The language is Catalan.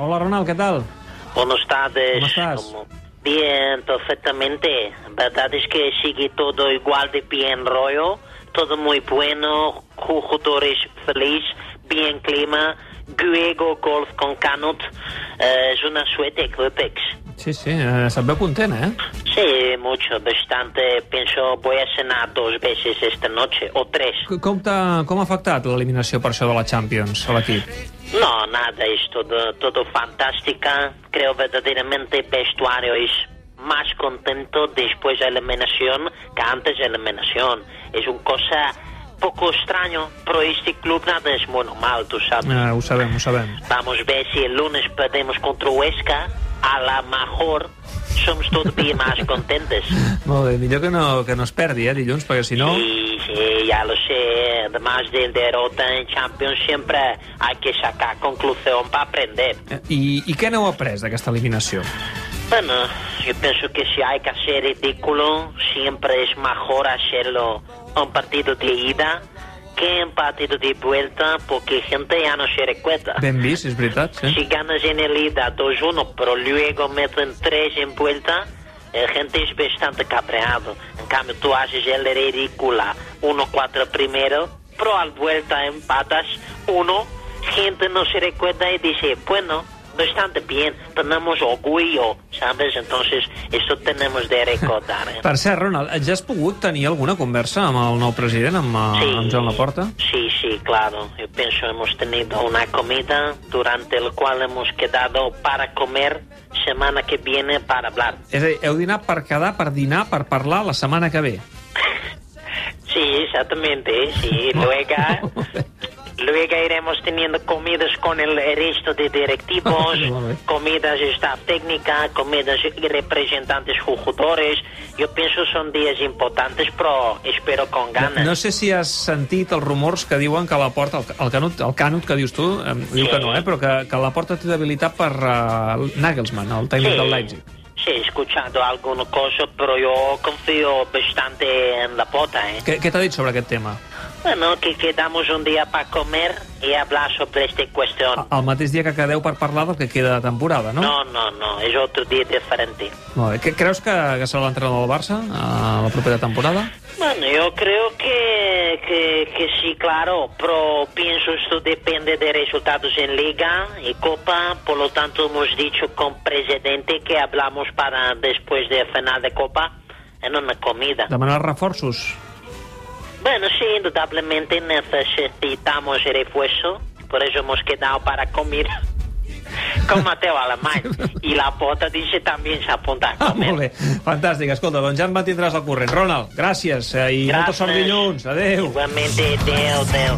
Hola, Ronald, ¿qué tal? Buenas tardes. ¿Cómo estás? ¿Cómo? Bien, perfectamente. Verdad es que sigue todo igual de bien rollo, todo muy bueno, jugadores feliz, bien clima, Guego golf con Canut, eh, es una suerte, Clubex. Sí, sí, eh, se't veu content, eh? Sí, mucho, bastante. Pienso voy a cenar dos veces esta noche, o tres. C- Com, t'ha- com ha afectat l'eliminació per això de la Champions a l'equip? No, nada, es todo, todo fantástica. Creo verdaderamente vestuario es más contento después de la eliminación que antes de la eliminación. Es una cosa poco extraño, pero este club nada es muy normal, tú sabes. Eh, ho sabem, ho sabem. Vamos a ver si el lunes perdemos contra Huesca, a la mejor somos todavía más contentes. Molt bé, millor que no, que no es perdi, eh, dilluns, perquè si no... Sí, sí, ya lo sé. Además de derrota en Champions siempre hay que sacar conclusión para aprender. Eh, I, I què n'heu après d'aquesta eliminació? Bueno, yo pienso que si hay que hacer ridículo, siempre es mejor hacerlo en partido de ida que en partido de vuelta, porque gente ya no se recuerda. Ben vist, és veritat, sí? Si ganas en el ida 2-1, pero luego meten 3 en vuelta, la gente es bastante cabreado. En cambio, tú haces el ridícula 1-4 primero, pero al vuelta empatas 1, gente no se recuerda y dice, bueno, bastante bien, tenemos orgullo, ¿sabes? Entonces, eso tenemos de recordar. ¿eh? Per cert, Ronald, ja has pogut tenir alguna conversa amb el nou president, amb, sí. amb Joan Laporta? Sí, sí, claro. Yo pienso hemos tenido una comida durante la cual hemos quedado para comer semana que viene para hablar. És a dir, heu dinat per quedar, per dinar, per parlar la setmana que ve. Sí, exactamente, sí. Luego, luego iremos teniendo comidas con el resto de directivos, comidas de staff técnica, comidas representantes jugadores. Yo pienso son días importantes, pero espero con ganas. No sé si has sentit els rumors que diuen que la porta, el, el, canut, el canut que dius tu, eh, diu Sí. que no, eh, però que, que la porta té debilitat per uh, Nagelsmann, el tècnic del Leipzig. sí, he escuchado alguna cosa, pero yo confío bastante en la pota, ¿eh? Què, què t'ha dit sobre aquest tema? Bueno, que quedamos un día para comer y hablar sobre esta cuestión. El mateix dia que quedeu per parlar del que queda de temporada, no? No, no, no, es otro día diferente. Molt bé. Que, creus que, que serà l'entrenador del Barça a la propera temporada? Bueno, yo creo que, que, que sí, claro, pero pienso esto depende de resultados en Liga y Copa, por lo tanto hemos dicho con presidente que hablamos para después de final de Copa en una comida. Demanar reforços? Bueno, sí, indudablemente necesitamos refuerzo, por eso hemos quedado para comer con Mateo Alemán. Y la pota dice también se apunta a Ah, molt bé. Fantàstic. Escolta, doncs ja em mantindràs al corrent. Ronald, gràcies eh, i molta sort dilluns. Adéu. Igualmente, Deo, Deo.